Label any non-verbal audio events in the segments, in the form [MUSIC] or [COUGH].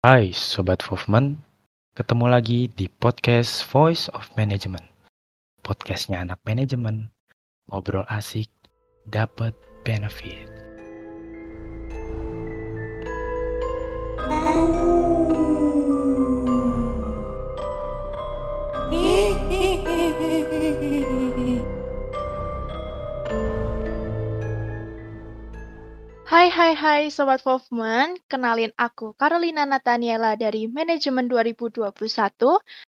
Hai Sobat Movement, ketemu lagi di podcast Voice of Management. Podcastnya anak manajemen, ngobrol asik, dapat benefit. Hai hai hai Sobat Movement, kenalin aku Carolina Nataniela dari Manajemen 2021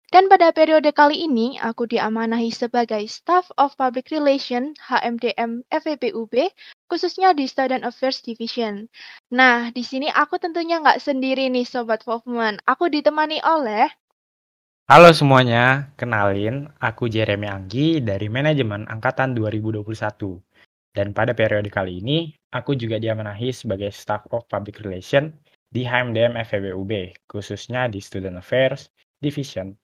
dan pada periode kali ini aku diamanahi sebagai Staff of Public Relations HMDM FEBUB khususnya di Student Affairs Division. Nah, di sini aku tentunya nggak sendiri nih Sobat Movement, aku ditemani oleh Halo semuanya, kenalin aku Jeremy Anggi dari Manajemen Angkatan 2021. Dan pada periode kali ini, aku juga diamanahi sebagai Staff of Public Relations di HMDM FEBUB, khususnya di Student Affairs Division.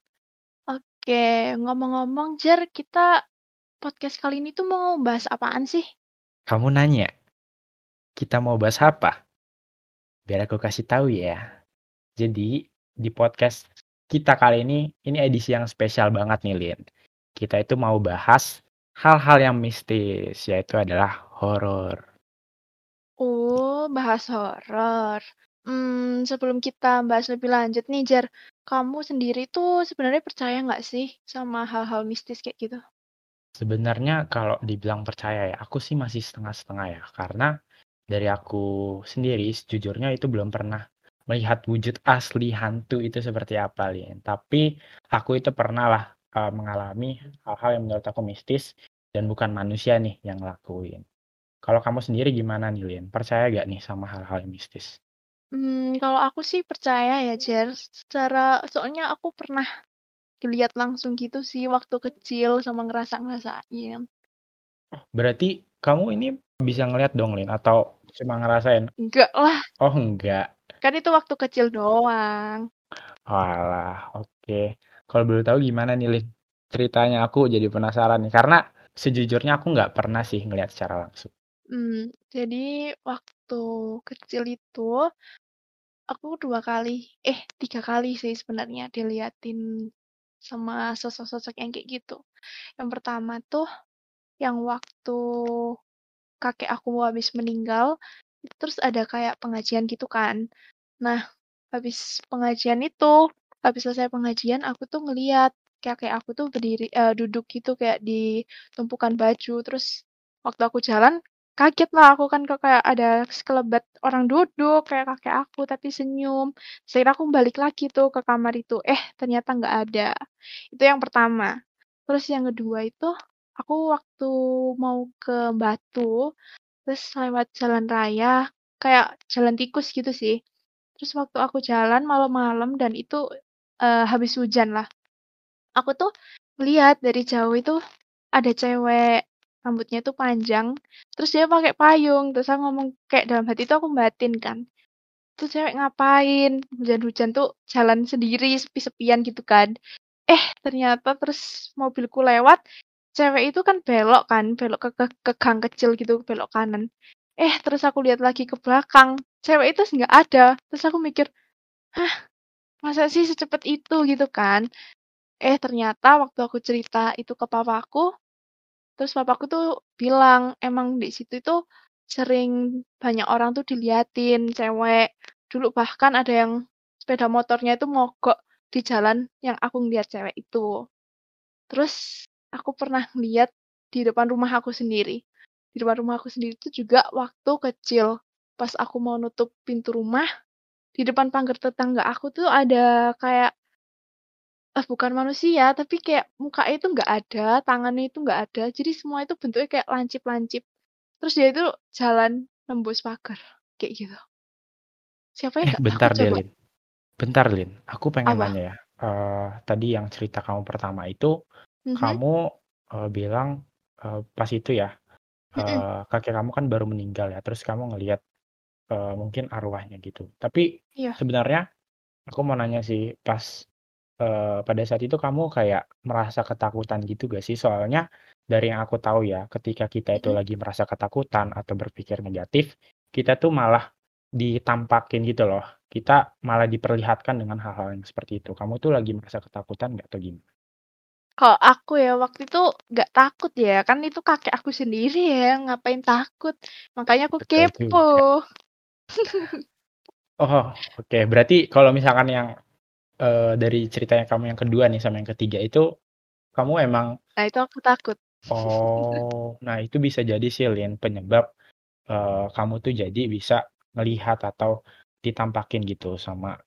Oke, ngomong-ngomong Jer, kita podcast kali ini tuh mau bahas apaan sih? Kamu nanya, kita mau bahas apa? Biar aku kasih tahu ya. Jadi, di podcast kita kali ini, ini edisi yang spesial banget nih, Lin. Kita itu mau bahas hal-hal yang mistis, yaitu adalah horor. Oh, bahas horor. Hmm, sebelum kita bahas lebih lanjut nih, Jer, kamu sendiri tuh sebenarnya percaya nggak sih sama hal-hal mistis kayak gitu? Sebenarnya kalau dibilang percaya ya, aku sih masih setengah-setengah ya, karena dari aku sendiri sejujurnya itu belum pernah melihat wujud asli hantu itu seperti apa, Lin. Tapi aku itu pernah lah uh, mengalami hal-hal yang menurut aku mistis dan bukan manusia nih yang ngelakuin. Kalau kamu sendiri gimana nih, Lin? Percaya gak nih sama hal-hal yang mistis? Hmm, kalau aku sih percaya ya, Jer. Secara soalnya aku pernah dilihat langsung gitu sih waktu kecil sama ngerasa-ngerasain. Oh, berarti kamu ini bisa ngeliat dong, Lin? Atau cuma ngerasain? Enggak lah. Oh, enggak. Kan itu waktu kecil doang. Walah, oke. Okay. Kalau boleh tahu gimana nih, Lin? Ceritanya aku jadi penasaran nih. Karena sejujurnya aku nggak pernah sih ngeliat secara langsung. Hmm, jadi waktu kecil itu aku dua kali, eh tiga kali sih sebenarnya diliatin sama sosok-sosok yang kayak gitu. Yang pertama tuh yang waktu kakek aku habis meninggal, terus ada kayak pengajian gitu kan. Nah, habis pengajian itu, habis selesai pengajian aku tuh ngeliat kakek aku tuh berdiri uh, duduk gitu kayak di tumpukan baju terus waktu aku jalan kaget lah aku kan kok kayak ada sekelebat orang duduk kayak kakek aku tapi senyum. Saya aku balik lagi tuh ke kamar itu. Eh ternyata nggak ada. Itu yang pertama. Terus yang kedua itu aku waktu mau ke Batu terus lewat jalan raya kayak jalan tikus gitu sih. Terus waktu aku jalan malam-malam dan itu uh, habis hujan lah. Aku tuh lihat dari jauh itu ada cewek rambutnya itu panjang terus dia pakai payung terus aku ngomong kayak dalam hati itu aku batin kan. Tuh cewek ngapain? Hujan-hujan tuh jalan sendiri sepi-sepian gitu kan. Eh ternyata terus mobilku lewat cewek itu kan belok kan belok ke, ke, ke gang kecil gitu belok kanan. Eh terus aku lihat lagi ke belakang cewek itu nggak ada. Terus aku mikir hah masa sih secepat itu? gitu kan. Eh ternyata waktu aku cerita itu ke papaku Terus papaku tuh bilang, emang di situ itu sering banyak orang tuh diliatin cewek. Dulu bahkan ada yang sepeda motornya itu mogok di jalan yang aku ngeliat cewek itu. Terus aku pernah lihat di depan rumah aku sendiri. Di depan rumah aku sendiri itu juga waktu kecil. Pas aku mau nutup pintu rumah, di depan pagar tetangga aku tuh ada kayak Eh, bukan manusia, tapi kayak muka itu nggak ada, tangannya itu nggak ada, jadi semua itu bentuknya kayak lancip-lancip. Terus dia itu jalan nembus pagar, kayak gitu. Siapa Eh, ya nggak bentar takut deh, coba? Lin. Bentar, Lin. Aku pengen Apa? nanya ya. Eh, tadi yang cerita kamu pertama itu, Mhm. kamu eh, bilang eh, pas itu ya, Mhm. eh, kakek kamu kan baru meninggal ya, terus kamu ngelihat eh, mungkin arwahnya gitu. Tapi Iya. sebenarnya aku mau nanya sih, pas eh, pada saat itu kamu kayak merasa ketakutan gitu gak sih? Soalnya dari yang aku tahu ya, ketika kita itu Mhm. lagi merasa ketakutan atau berpikir negatif, kita tuh malah ditampakin gitu loh. Kita malah diperlihatkan dengan hal-hal yang seperti itu. Kamu tuh lagi merasa ketakutan nggak atau gimana? Kalau aku ya waktu itu nggak takut ya, kan itu kakek aku sendiri ya, ngapain takut. Makanya aku Betul kepo. juga. [LAUGHS] Oh, oke. Berarti kalau misalkan yang uh, dari ceritanya kamu yang kedua nih sama yang ketiga itu kamu emang Nah, itu aku takut. Oh, nah itu bisa jadi sih Lin penyebab uh, kamu tuh jadi bisa melihat atau ditampakin gitu sama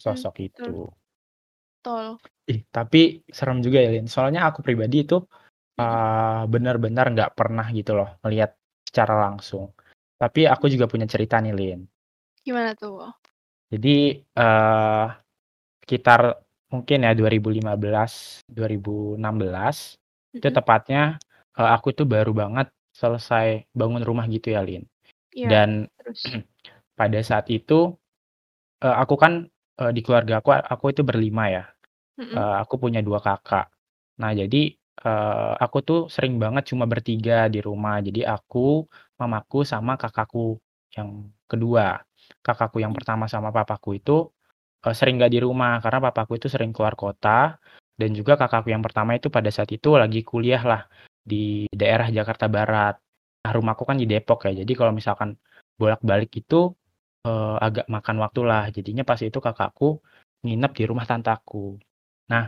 sosok Mm, itu. Betul. Ih, tapi serem juga ya Lin. Soalnya aku pribadi itu uh, benar-benar nggak pernah gitu loh melihat secara langsung. Tapi aku juga punya cerita nih Lin. Gimana tuh? Jadi uh, sekitar mungkin ya 2015, 2016 itu tepatnya uh, aku tuh baru banget selesai bangun rumah gitu ya Lin. Iya, Dan terus. [CLEARS THROAT] pada saat itu uh, aku kan uh, di keluarga aku aku itu berlima ya. Uh, aku punya dua kakak. Nah jadi uh, aku tuh sering banget cuma bertiga di rumah. Jadi aku, mamaku sama kakakku yang kedua. Kakakku yang pertama sama papaku itu uh, sering gak di rumah karena papaku itu sering keluar kota dan juga kakakku yang pertama itu pada saat itu lagi kuliah lah di daerah Jakarta Barat. Nah, rumahku kan di Depok ya. Jadi kalau misalkan bolak-balik itu uh, agak makan waktu lah. Jadinya pas itu kakakku nginep di rumah tantaku. Nah,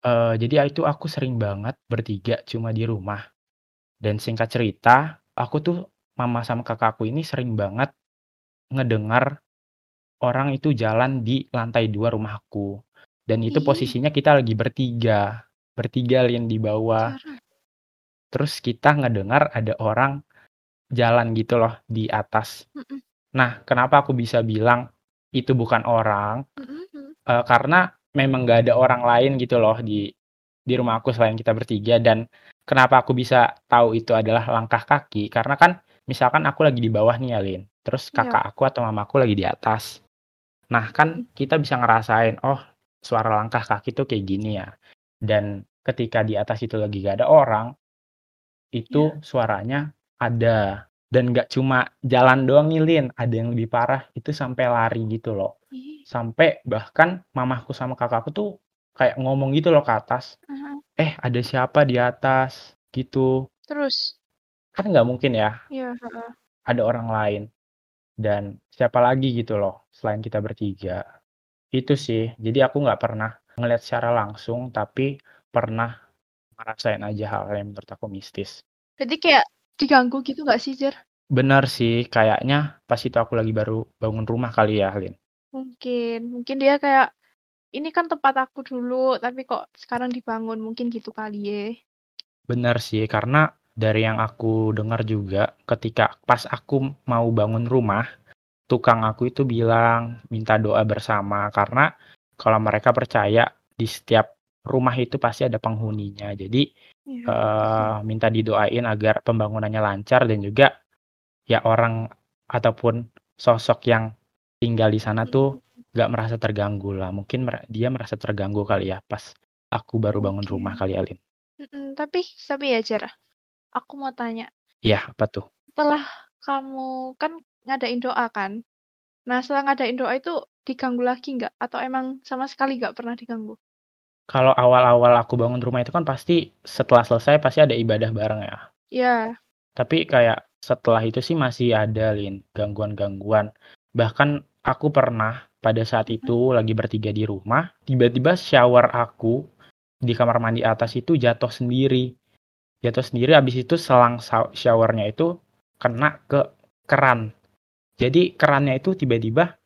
uh, jadi itu aku sering banget bertiga cuma di rumah. Dan singkat cerita, aku tuh mama sama kakakku ini sering banget ngedengar orang itu jalan di lantai dua rumahku. Dan itu posisinya kita lagi bertiga. Bertiga Lin di bawah. Terus kita ngedengar ada orang jalan gitu loh di atas. Nah, kenapa aku bisa bilang itu bukan orang? Uh, karena memang gak ada orang lain gitu loh di di rumah aku selain kita bertiga dan kenapa aku bisa tahu itu adalah langkah kaki karena kan misalkan aku lagi di bawah nih ya Lin terus kakak yeah. aku atau mamaku lagi di atas nah kan kita bisa ngerasain oh suara langkah kaki tuh kayak gini ya. Dan ketika di atas itu lagi gak ada orang itu yeah. suaranya ada. Dan gak cuma jalan doang nih Lin. Ada yang lebih parah itu sampai lari gitu loh. Sampai bahkan mamaku sama kakakku tuh kayak ngomong gitu loh ke atas. Uh-huh. eh ada siapa di atas? Gitu. Terus? Kan nggak mungkin ya. Yeah, uh-uh. ada orang lain dan siapa lagi gitu loh selain kita bertiga itu sih jadi aku nggak pernah ngeliat secara langsung tapi pernah ngerasain aja hal yang menurut aku mistis berarti kayak diganggu gitu nggak sih Jer? benar sih kayaknya pas itu aku lagi baru bangun rumah kali ya Lin mungkin mungkin dia kayak ini kan tempat aku dulu, tapi kok sekarang dibangun, mungkin gitu kali ya. Benar sih, karena dari yang aku dengar juga, ketika pas aku mau bangun rumah, tukang aku itu bilang minta doa bersama, karena kalau mereka percaya di setiap rumah itu pasti ada penghuninya. Jadi ya, uh, minta didoain agar pembangunannya lancar dan juga ya orang ataupun sosok yang tinggal di sana tuh nggak merasa terganggu lah. Mungkin dia merasa terganggu kali ya pas aku baru bangun rumah kali Alin. Mm-mm, tapi tapi ya Jar, aku mau tanya. Iya, apa tuh? Setelah kamu kan ngadain doa kan? Nah setelah ngadain doa itu diganggu lagi nggak? Atau emang sama sekali nggak pernah diganggu? Kalau awal-awal aku bangun rumah itu kan pasti setelah selesai pasti ada ibadah bareng ya. Iya. Tapi kayak setelah itu sih masih ada Lin gangguan-gangguan. Bahkan aku pernah pada saat itu lagi bertiga di rumah, tiba-tiba shower aku di kamar mandi atas itu jatuh sendiri. Jatuh sendiri habis itu selang showernya itu kena ke keran. Jadi kerannya itu tiba-tiba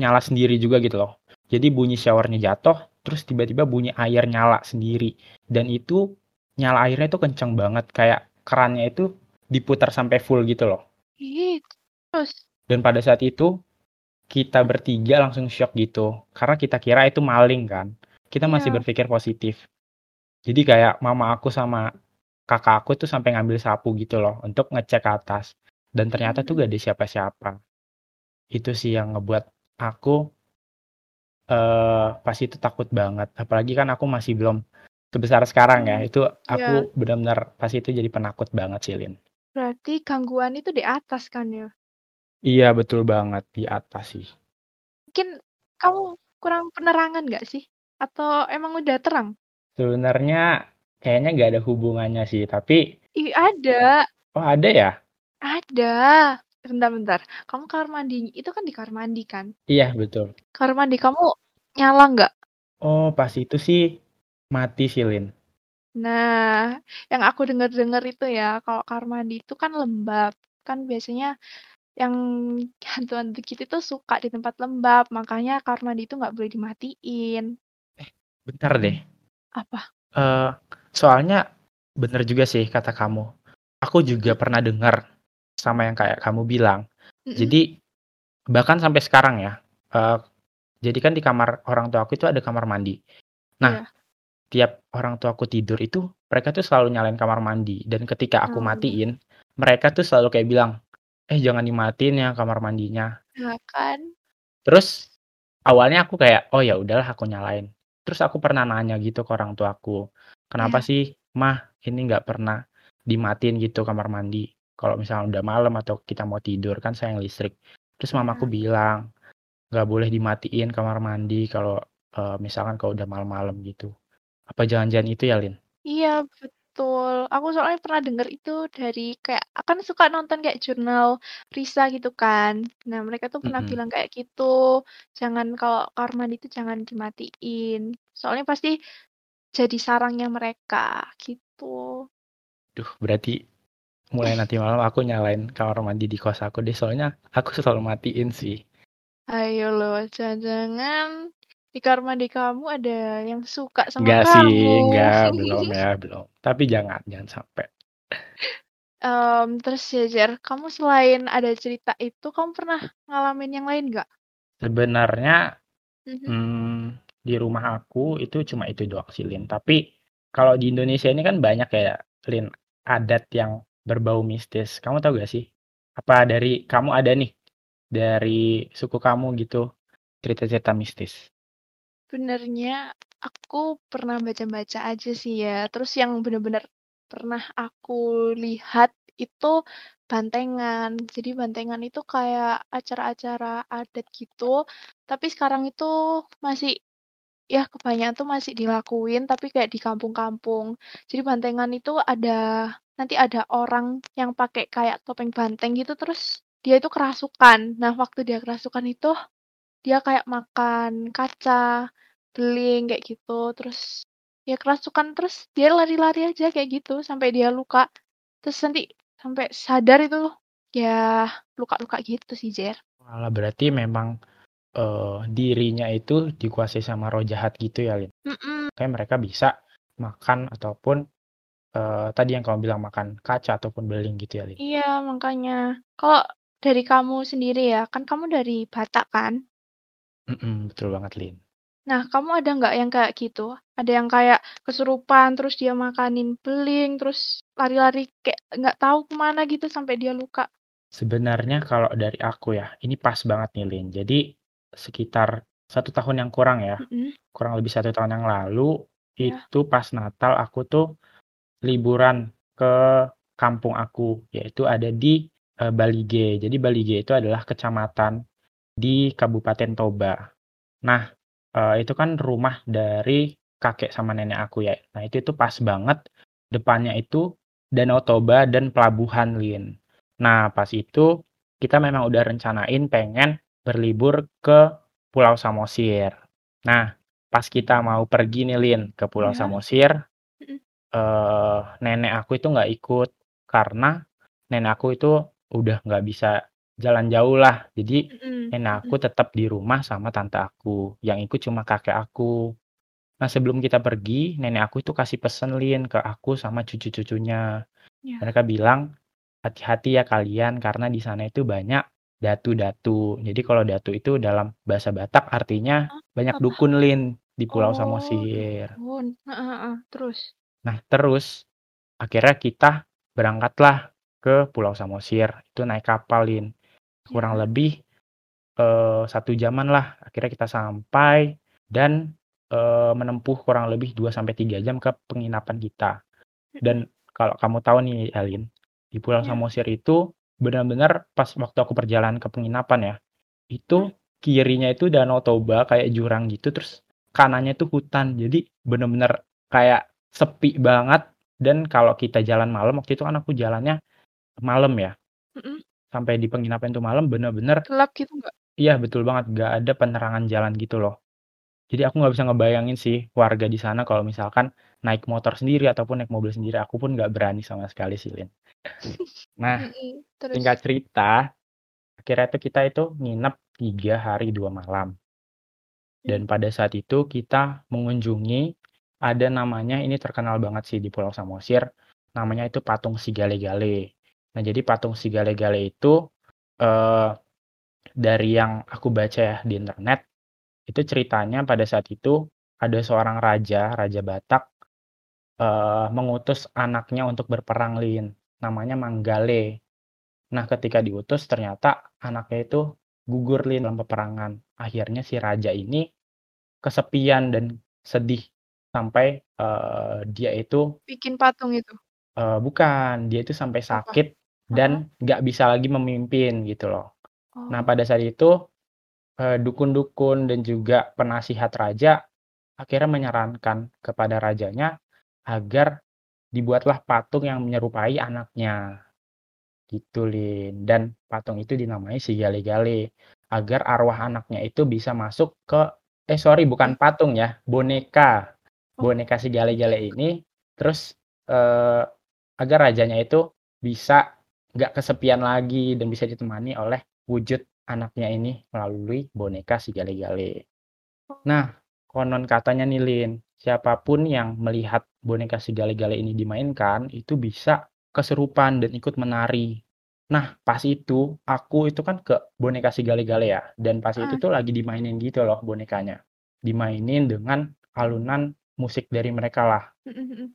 nyala sendiri juga gitu loh. Jadi bunyi showernya jatuh, terus tiba-tiba bunyi air nyala sendiri. Dan itu nyala airnya itu kenceng banget, kayak kerannya itu diputar sampai full gitu loh. Terus? Dan pada saat itu kita bertiga langsung shock gitu karena kita kira itu maling kan kita masih yeah. berpikir positif jadi kayak mama aku sama kakak aku tuh sampai ngambil sapu gitu loh untuk ngecek ke atas. Dan ternyata tuh gak ada siapa-siapa. Itu sih yang ngebuat aku uh, pas itu takut banget. Apalagi kan aku masih belum sebesar sekarang ya. Itu aku yeah. benar-benar pas itu jadi penakut banget sih Lin. Berarti gangguan itu di atas kan ya? Iya betul banget, di atas sih. Mungkin kamu kurang penerangan nggak sih? Atau emang udah terang? Sebenarnya kayaknya nggak ada hubungannya sih, tapi Ih, ada. oh ada ya? Ada. Bentar-bentar. Kamu kamar mandi, itu kan di kamar mandi kan? Iya betul. Kamar mandi kamu nyala nggak? Oh pas itu sih mati sih Lin. Nah, yang aku dengar-dengar itu ya, kalau kamar mandi itu kan lembab. Kan biasanya yang hantu-hantu gitu tuh suka di tempat lembab, makanya kamar mandi itu nggak boleh dimatiin. Bentar deh. Apa? Eh soalnya bener juga sih kata kamu. Aku juga pernah dengar sama yang kayak kamu bilang. Mm-mm. Jadi bahkan sampai sekarang ya. eh jadi kan di kamar orang tua aku itu ada kamar mandi. Nah, Iya. tiap orang tua aku tidur itu mereka tuh selalu nyalain kamar mandi dan ketika aku Oh. matiin, mereka tuh selalu kayak bilang, "Eh, jangan dimatiin ya kamar mandinya." Nah, kan? Terus awalnya aku kayak, "Oh ya udahlah aku nyalain." Terus aku pernah nanya gitu ke orang tuaku, "Kenapa Iya. sih, Mah, ini nggak pernah dimatiin gitu kamar mandi? Kalau misalnya udah malam atau kita mau tidur kan sayang listrik." Terus mamaku Iya. bilang, "Nggak boleh dimatiin kamar mandi kalau eh, misalkan kalau udah malam-malam gitu." Apa jangan-jangan itu ya, Lin? Iya, betul. Aku soalnya pernah dengar itu dari kayak akan suka nonton kayak jurnal Risa gitu kan. Nah, mereka tuh pernah bilang kayak gitu, jangan kalau kamar mandi itu jangan dimatiin. Soalnya pasti jadi sarangnya mereka gitu. Duh, berarti mulai nanti malam aku nyalain kamar mandi di kos aku deh, soalnya aku selalu matiin sih. Ayo loh, jangan-jangan di kamar mandi kamu ada yang suka sama Enggak kamu. sih, enggak, belum [LAUGHS] ya, belum. Tapi jangan, jangan sampai. Em, terus ya, Jer, kamu selain ada cerita itu, kamu pernah ngalamin yang lain nggak? Sebenarnya Mhm. hmm, di rumah aku itu cuma itu doang sih, Lin. Tapi kalau di Indonesia ini kan banyak kayak, Lin, adat yang berbau mistis. Kamu tahu gak sih? Apa dari kamu ada nih, dari suku kamu gitu, cerita-cerita mistis? Sebenarnya aku pernah baca-baca aja sih ya. Terus yang benar-benar pernah aku lihat itu bantengan. Jadi bantengan itu kayak acara-acara adat gitu. Tapi sekarang itu masih ya kebanyakan tuh masih dilakuin tapi kayak di kampung-kampung. Jadi bantengan itu ada nanti ada orang yang pakai kayak topeng banteng gitu terus dia itu kerasukan. Nah, waktu dia kerasukan itu dia kayak makan kaca, beling kayak gitu. Terus ya kerasukan terus dia lari-lari aja kayak gitu sampai dia luka. Terus nanti sampai sadar itu ya luka-luka gitu sih, Jer. Malah berarti memang eh, dirinya itu dikuasai sama roh jahat gitu ya, Lin. Mm-mm. Kayak mereka bisa makan ataupun eh, tadi yang kamu bilang makan kaca ataupun beling gitu ya, Lin. Iya, makanya. Kalau dari kamu sendiri ya, kan kamu dari Batak kan? Mm-mm, betul banget, Lin. Nah, kamu ada nggak yang kayak gitu? Ada yang kayak kesurupan, terus dia makanin beling, terus lari-lari kayak nggak tahu ke mana gitu sampai dia luka. Sebenarnya kalau dari aku ya, ini pas banget nih, Lin. Jadi sekitar satu tahun yang kurang ya, Mm-mm. kurang lebih satu tahun yang lalu, Iya. itu pas Natal aku tuh liburan ke kampung aku, yaitu ada di eh, Balige. Jadi Balige itu adalah kecamatan di Kabupaten Toba. Nah, eh, itu kan rumah dari kakek sama nenek aku ya. Nah, itu tuh pas banget depannya itu Danau Toba dan pelabuhan Lin. Nah, pas itu kita memang udah rencanain pengen berlibur ke Pulau Samosir. Nah, pas kita mau pergi nih Lin ke Pulau Iya. Samosir, eh, nenek aku itu nggak ikut karena nenek aku itu udah nggak bisa jalan jauh lah. Jadi Mm-mm. nenek aku tetap di rumah sama tante aku. Yang ikut cuma kakek aku. Nah sebelum kita pergi, nenek aku itu kasih pesen Lin ke aku sama cucu-cucunya. Iya. Mereka bilang hati-hati ya kalian karena di sana itu banyak datu-datu. Jadi kalau datu itu dalam bahasa Batak artinya Hah? banyak Apa? dukun Lin di Pulau Oh, Samosir. dukun. Heeh, heeh. Terus? Nah, terus akhirnya kita berangkatlah ke Pulau Samosir. Itu naik kapal, Lin. Kurang Iya. lebih eh, satu jaman lah. Akhirnya kita sampai dan eh, menempuh kurang lebih 2-3 jam ke penginapan kita. Dan kalau kamu tahu nih, Elin, di Pulau Iya. Samosir itu benar-benar pas waktu aku perjalanan ke penginapan ya, itu Hmm? kirinya itu Danau Toba kayak jurang gitu, terus kanannya itu hutan. Jadi benar-benar kayak sepi banget dan kalau kita jalan malam, waktu itu kan aku jalannya malam ya. Sampai di penginapan itu malam bener-bener Gelap gitu nggak? Iya betul banget, nggak ada penerangan jalan gitu loh. Jadi aku nggak bisa ngebayangin sih warga di sana kalau misalkan naik motor sendiri ataupun naik mobil sendiri, aku pun nggak berani sama sekali sih, Lin. Nah, terus? singkat cerita, akhirnya tuh kita itu nginep 3 hari 2 malam. Dan Hmm. pada saat itu kita mengunjungi ada namanya ini terkenal banget sih di Pulau Samosir, namanya itu Patung Sigale-Gale. Nah, jadi Patung Sigale-Gale itu, eee, dari yang aku baca ya di internet, itu ceritanya pada saat itu ada seorang raja, raja Batak, eee, mengutus anaknya untuk berperang, Lin, namanya Manggale. Nah, ketika diutus ternyata anaknya itu gugur, Lin, dalam peperangan. Akhirnya si raja ini kesepian dan sedih sampai, eee, dia itu Bikin patung itu? Eee, bukan, dia itu sampai Apa? sakit Heeh. dan nggak bisa lagi memimpin gitu loh. Nah, Oh. pada saat itu, eee, dukun-dukun dan juga penasihat raja akhirnya menyarankan kepada rajanya agar dibuatlah patung yang menyerupai anaknya. Gitu, Lin. Dan patung itu dinamai Sigale-Gale agar arwah anaknya itu bisa masuk ke eh sorry bukan Oke. patung ya, boneka. Oh, Boneka Sigale-Gale boneka. ini terus, eee, agar rajanya itu bisa nggak kesepian lagi dan bisa ditemani oleh wujud anaknya ini melalui boneka Sigale-Gale. Oh. Nah, konon katanya nih, Lin, siapa pun yang melihat boneka Sigale-Gale ini dimainkan, itu bisa kesurupan dan ikut menari. Nah, pas itu, aku itu kan ke boneka Sigale-Gale ya, dan pas itu Heeh. tuh lagi dimainin gitu loh bonekanya. Dimainin dengan alunan musik dari mereka lah.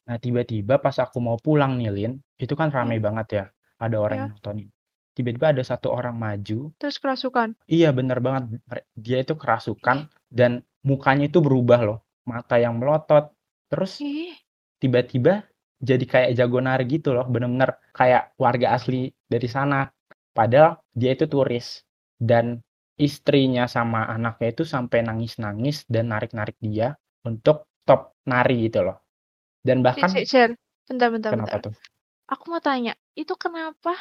Nah, tiba-tiba pas aku mau pulang nih, Lin, itu kan ramai banget ya, ada orang Iya. yang nontonin. Tiba-tiba ada satu orang maju Terus kerasukan? Iya, bener banget. Dia itu kerasukan dan mukanya itu berubah loh, mata yang melotot, terus Ih. Tiba-tiba jadi kayak jago nari gitu loh, bener-bener kayak warga asli dari sana. Padahal dia itu turis dan istrinya sama anaknya itu sampai nangis-nangis dan narik-narik dia untuk stop nari gitu loh. Dan bahkan sik, Jar. Bentar bentar Kenapa bentar. tuh? Aku mau tanya, itu kenapa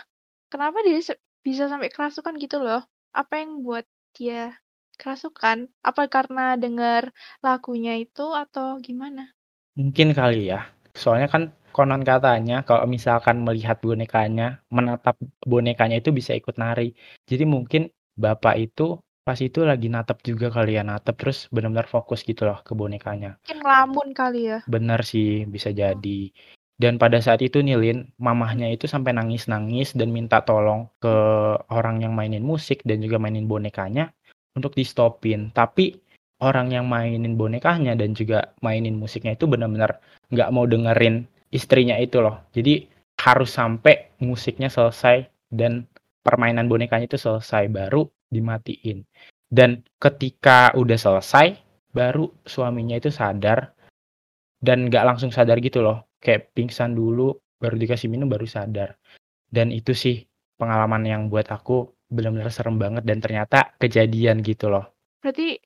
kenapa dia bisa sampai kerasukan gitu loh? Apa yang buat dia kerasukan? Apa karena denger lagunya itu atau gimana? Mungkin kali ya. Soalnya kan konon katanya kalau misalkan melihat bonekanya, menatap bonekanya itu bisa ikut nari. Jadi mungkin bapak itu pas itu lagi natap juga kali ya, natap terus benar-benar fokus gitu loh ke bonekanya. Mungkin ngelamun kali ya? Bener sih, bisa jadi. Dan pada saat itu nih, Lin, mamahnya itu sampai nangis-nangis dan minta tolong ke orang yang mainin musik dan juga mainin bonekanya untuk di-stop-in. Tapi orang yang mainin bonekanya dan juga mainin musiknya itu benar-benar nggak mau dengerin istrinya itu loh. Jadi harus sampai musiknya selesai dan permainan bonekanya itu selesai baru dimatiin. Dan ketika udah selesai, baru suaminya itu sadar dan nggak langsung sadar gitu loh. Kayak pingsan dulu, baru dikasih minum baru sadar. Dan itu sih pengalaman yang buat aku benar-benar serem banget dan ternyata kejadian gitu loh. Berarti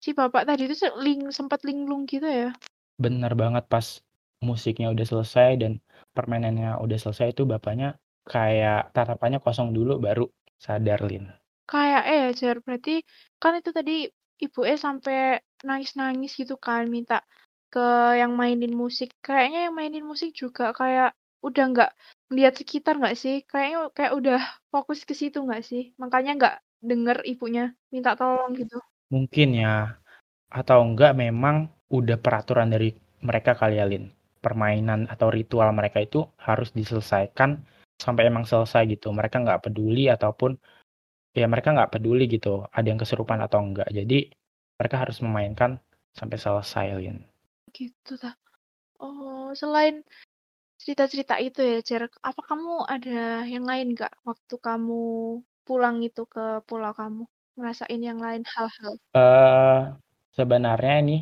si bapak tadi itu se ling sempat linglung gitu ya? Bener banget pas musiknya udah selesai dan permainannya udah selesai itu bapaknya kayak tatapannya kosong dulu baru sadar, Lin. Kayak eh, Jar, berarti kan itu tadi ibunya sampai nangis-nangis gitu kan minta ke yang mainin musik. Kayaknya yang mainin musik juga kayak udah nggak lihat sekitar nggak sih? Kayaknya kayak udah fokus ke situ nggak sih? Makanya nggak denger ibunya minta tolong gitu. Mungkin ya. Atau enggak memang udah peraturan dari mereka kali ya, Lin. Permainan atau ritual mereka itu harus diselesaikan sampai emang selesai gitu. Mereka nggak peduli ataupun ya mereka nggak peduli gitu ada yang kesurupan atau enggak. Jadi mereka harus memainkan sampai selesai, Lin. Gitu. Oh, selain cerita-cerita itu ya, Jar, apa kamu ada yang lain nggak waktu kamu pulang itu ke pulau kamu? Ngerasain yang lain hal-hal? Eee, sebenarnya ini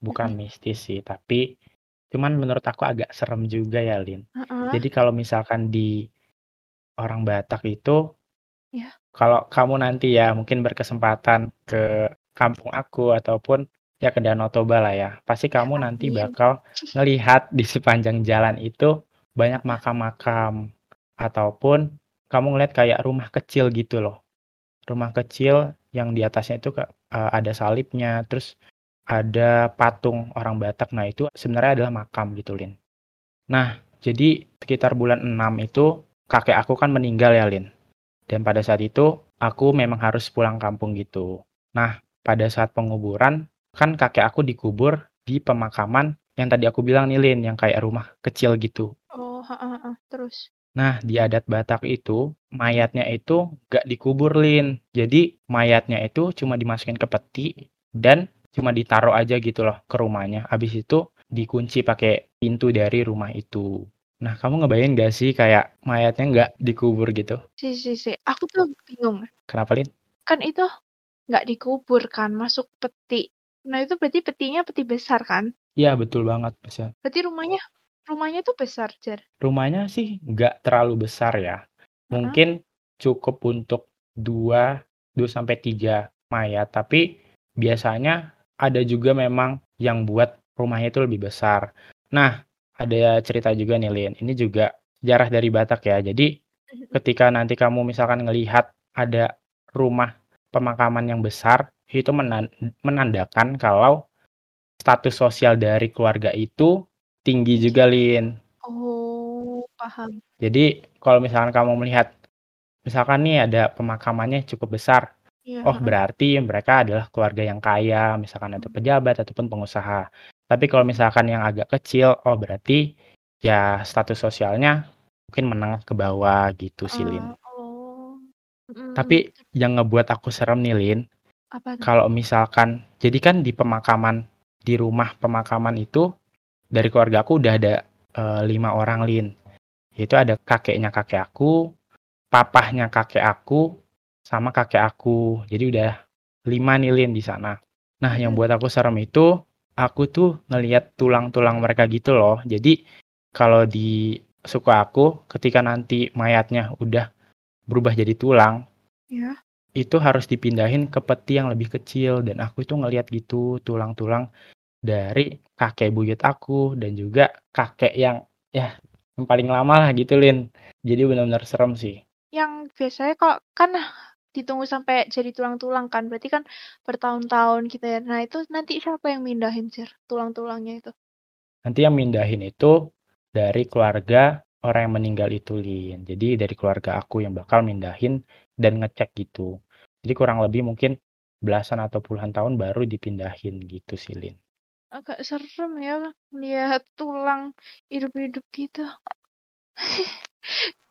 bukan mistis sih, tapi cuman menurut aku agak serem juga ya, Lin. Heeh. Jadi kalau misalkan di orang Batak itu Iya. kalau kamu nanti ya mungkin berkesempatan ke kampung aku ataupun ya ke Danau Toba lah ya, pasti kamu nanti Amin. bakal ngelihat di sepanjang jalan itu banyak makam-makam ataupun kamu ngeliat kayak rumah kecil gitu loh. Rumah kecil yang di atasnya itu eh, ada salibnya, terus ada patung orang Batak. Nah, itu sebenarnya adalah makam gitu, Lin. Nah, jadi sekitar bulan 6 itu kakek aku kan meninggal ya, Lin. Dan pada saat itu aku memang harus pulang kampung gitu. Nah, pada saat penguburan kan kakek aku dikubur di pemakaman yang tadi aku bilang nih, Lin, yang kayak rumah kecil gitu. Oh, ha, ha. terus. Nah, di adat Batak itu, mayatnya itu gak dikubur, Lin. Jadi, mayatnya itu cuma dimasukin ke peti dan cuma ditaruh aja gitu loh ke rumahnya. Habis itu dikunci pakai pintu dari rumah itu. Nah, kamu ngebayangin gak sih kayak mayatnya nggak dikubur gitu? Si, si, si. Aku tuh bingung. Kenapa, Lin? Kan itu nggak dikubur kan, masuk peti. Nah, itu berarti petinya peti besar kan? Iya, betul banget, besar. Berarti rumahnya rumahnya tuh besar, Jar. Rumahnya sih nggak terlalu besar ya. Mungkin cukup untuk 2 2 sampai 3 mayat, tapi biasanya ada juga memang yang buat rumahnya itu lebih besar. Nah, ada cerita juga nih, Lin. Ini juga sejarah dari Batak ya. Jadi, ketika nanti kamu misalkan ngelihat ada rumah pemakaman yang besar, itu menan- menandakan kalau status sosial dari keluarga itu tinggi juga, Lin. Oh, paham. Jadi kalau misalkan kamu melihat, misalkan nih ada pemakamannya cukup besar, Iya. oh berarti mereka adalah keluarga yang kaya, misalkan ada pejabat ataupun pengusaha. Tapi kalau misalkan yang agak kecil, oh berarti ya status sosialnya mungkin menengah ke bawah gitu sih, Lin. Ah, oh. Mm, Tapi yang ngebuat aku serem nih, Lin, kalau misalkan, jadi kan di pemakaman, di rumah pemakaman itu, dari keluarga aku udah ada eh, lima orang, Lin. Itu ada kakeknya kakek aku, papahnya kakek aku, sama kakek aku. Jadi udah lima nih, Lin, di sana. Nah, yang buat aku serem itu, aku tuh ngeliat tulang-tulang mereka gitu loh. Jadi, kalau di suku aku, ketika nanti mayatnya udah berubah jadi tulang, Ya. itu harus dipindahin ke peti yang lebih kecil dan aku itu ngeliat gitu tulang-tulang dari kakek buyut aku dan juga kakek yang ya yang paling lama lah gitu Lin jadi benar-benar serem sih Yang biasanya kok kan ditunggu sampai jadi tulang-tulang kan, berarti kan bertahun-tahun gitu ya. Nah, itu nanti siapa yang mindahin, Jar? Tulang-tulangnya itu. nanti yang mindahin itu dari keluarga orang yang meninggal itu Lin jadi dari keluarga aku yang bakal mindahin dan ngecek gitu jadi kurang lebih mungkin belasan atau puluhan tahun baru dipindahin gitu sih Lin Agak serem ya lihat tulang hidup-hidup gitu. [LAUGHS]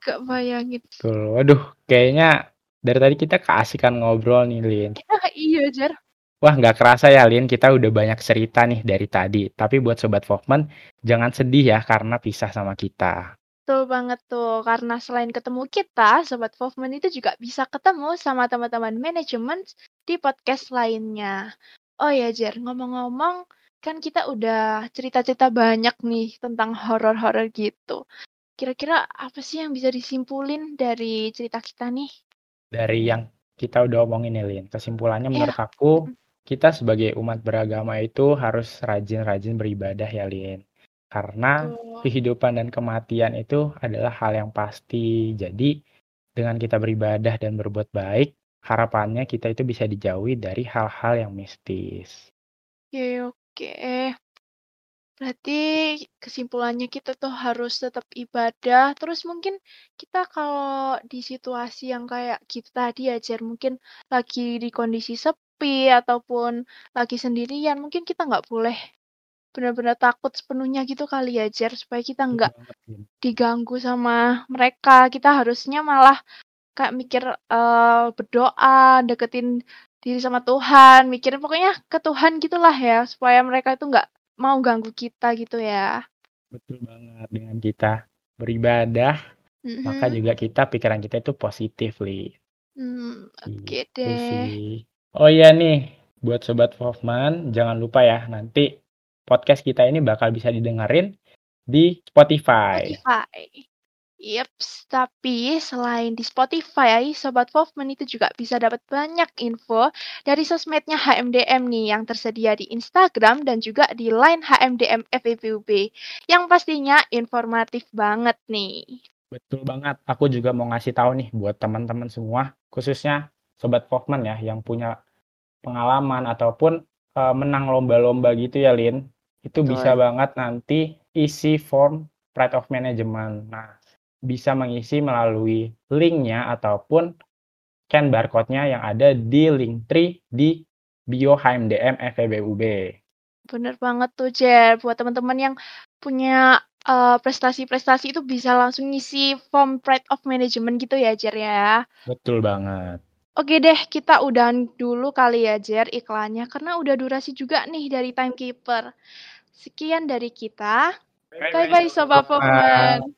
Gak bayangin. Tuh, waduh kayaknya dari tadi kita keasikan ngobrol nih Lin [LAUGHS] iya, Jar. Wah, nggak kerasa ya, Lin. Kita udah banyak cerita nih dari tadi. Tapi buat Sobat Fofman, jangan sedih ya karena pisah sama kita. Betul banget tuh, karena selain ketemu kita, Sobat Fofman itu juga bisa ketemu sama teman-teman manajemen di podcast lainnya. Oh ya, Jer, ngomong-ngomong, kan kita udah cerita-cerita banyak nih tentang horor-horor gitu. Kira-kira apa sih yang bisa disimpulin dari cerita kita nih? Dari yang kita udah omongin nih, Lin. Kesimpulannya Iya. menurut aku, kita sebagai umat beragama itu harus rajin-rajin beribadah ya, Lin. Karena Betul. kehidupan dan kematian itu adalah hal yang pasti. Jadi, dengan kita beribadah dan berbuat baik, harapannya kita itu bisa dijauhi dari hal-hal yang mistis. Oke, oke. Berarti kesimpulannya kita tuh harus tetap ibadah. Terus mungkin kita kalau di situasi yang kayak gitu tadi ya, Jer, mungkin lagi di kondisi sepi ataupun lagi sendirian, mungkin kita nggak boleh benar-benar takut sepenuhnya gitu kali ya, Jer, supaya kita nggak Betul banget, Lin. diganggu sama mereka. Kita harusnya malah kayak mikir eh, berdoa, deketin diri sama Tuhan, mikirin pokoknya ke Tuhan gitulah ya, supaya mereka itu nggak mau ganggu kita gitu ya. Betul banget. Dengan kita beribadah, maka Mhm. juga kita pikiran kita itu positif, Li. Hmm, oke Gitu deh. sih. Oh iya nih, buat Sobat Fofman, jangan lupa ya, nanti podcast kita ini bakal bisa didengerin di Spotify. Spotify. Yups, tapi selain di Spotify, Sobat Wolfman itu juga bisa dapat banyak info dari sosmednya HMDM nih yang tersedia di Instagram dan juga di line HMDM FEBUB yang pastinya informatif banget nih. Betul banget. Aku juga mau ngasih tahu nih buat teman-teman semua, khususnya Sobat Wolfman ya yang punya pengalaman ataupun uh, menang lomba-lomba gitu ya, Lin. Itu Betul. bisa banget nanti isi form Pride of Management. Nah, bisa mengisi melalui linknya ataupun scan barcode-nya yang ada di link tree di bio HMDM FEBUB. Bener banget tuh, Jer. Buat teman-teman yang punya prestasi prestasi-prestasi itu bisa langsung ngisi form Pride of Management gitu ya, Jer ya. Betul banget. Oke deh, kita udahan dulu kali ya, Jer, iklannya. Karena udah durasi juga nih dari Timekeeper. Sekian dari kita. Bye-bye, Sobat Pokemon.